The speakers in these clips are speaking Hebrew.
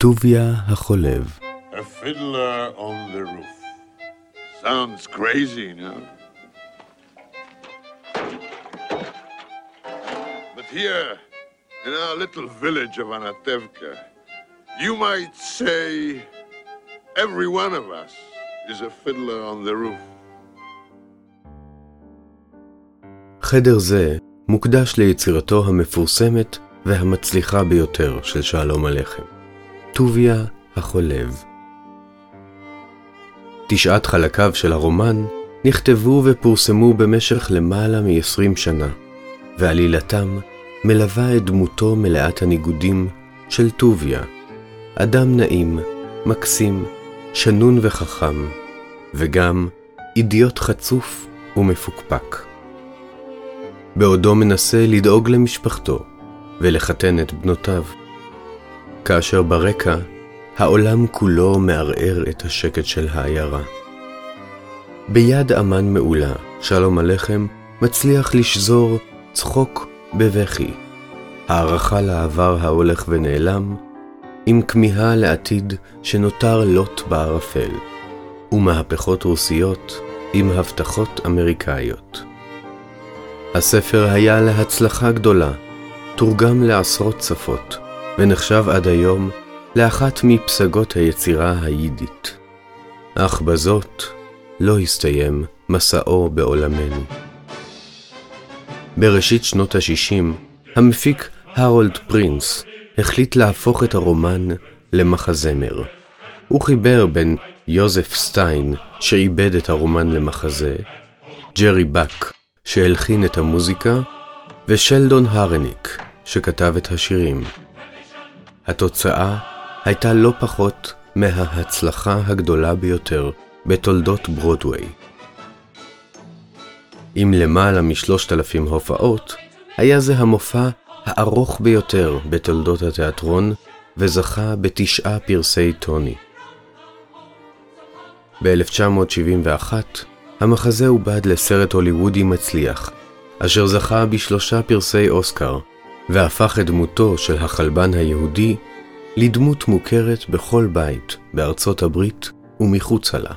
טוביה החולב A fiddler on the roof. Sounds crazy, no? But here, in our little village of Anatevka, you might say every one of us is a fiddler on the roof. חדר זה מוקדש ליצירתו המפורסמת והמצליחה ביותר של שלום הלחם, טוביה החולב. תשעת חלקיו של הרומן נכתבו ופורסמו במשך למעלה מ-20 שנה, ועלילתם מלווה את דמותו מלאת הניגודים של טוביה, אדם נעים, מקסים, שנון וחכם, וגם אידיוט חצוף ומפוקפק. בעודו מנסה לדאוג למשפחתו ולחתן את בנותיו, כאשר ברקע העולם כולו מערער את השקט של העיירה. ביד אמן מעולה, שלום הלחם מצליח לשזור צחוק בבכי, הערכה לעבר ההולך ונעלם, עם כמיהה לעתיד שנותר לוט בערפל, ומהפכות רוסיות עם הבטחות אמריקאיות. הספר היה להצלחה גדולה, תורגם לעשרות שפות, ונחשב עד היום לאחת מפסגות היצירה היידית. אך בזאת לא הסתיים מסעו בעולמנו. בראשית שנות ה-60, המפיק הרולד פרינס החליט להפוך את הרומן למחזמר. הוא חיבר בין יוזף סטיין, שעיבד את הרומן למחזה, ג'רי בק, שהלחין את המוזיקה, ושלדון הרניק, שכתב את השירים. התוצאה הייתה לא פחות מההצלחה הגדולה ביותר בתולדות ברודוויי. עם למעלה משלושת אלפים הופעות, היה זה המופע הארוך ביותר בתולדות התיאטרון, וזכה בתשעה פרסי טוני. ב-1971 המחזה עובד לסרט הוליוודי מצליח, אשר זכה בשלושה פרסי אוסקר, והפך את דמותו של החלבן היהודי לדמות מוכרת בכל בית בארצות הברית ומחוצה לה.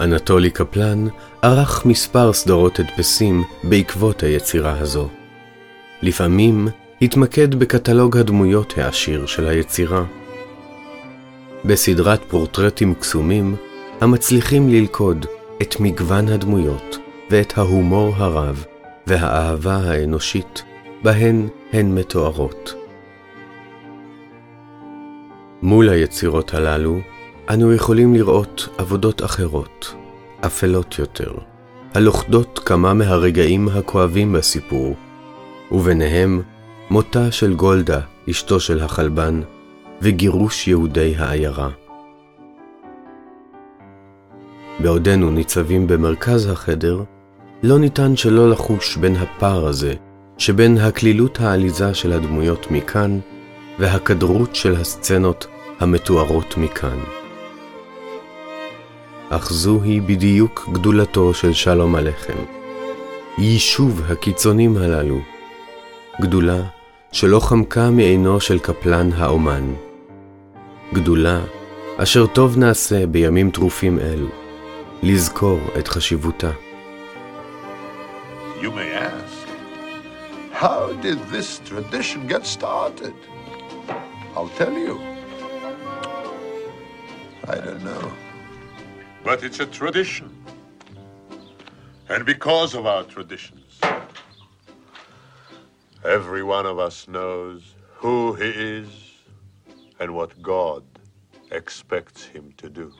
אנטולי קפלן ערך מספר סדרות הדפסים בעקבות היצירה הזו. לפעמים התמקד בקטלוג הדמויות העשיר של היצירה. בסדרת פורטרטים קסומים המצליחים ללכוד את מגוון הדמויות ואת ההומור הרב והאהבה האנושית בהן הן מתוארות. מול היצירות הללו אנו יכולים לראות עבודות אחרות, אפלות יותר, הלוכדות כמה מהרגעים הכואבים בסיפור, וביניהם מותה של גולדה, אשתו של החלבן, וגירוש יהודי העיירה. בעודנו ניצבים במרכז החדר, לא ניתן שלא לחוש בין הפער הזה שבין הקלילות העליזה של הדמויות מכאן והכדרות של הסצנות המתוארות מכאן. אך זוהי בדיוק גדולתו של שלום הלחם. יישוב הקיצונים הללו, גדולה שלא חמקה מעינו של קפלן האומן. גדולה אשר טוב נעשה בימים טרופים אלו, לזכור את חשיבותה. You may ask, how did this tradition get started? I'll tell you. I don't know. But it's a tradition. And because of our traditions, every one of us knows who he is and what God expects him to do.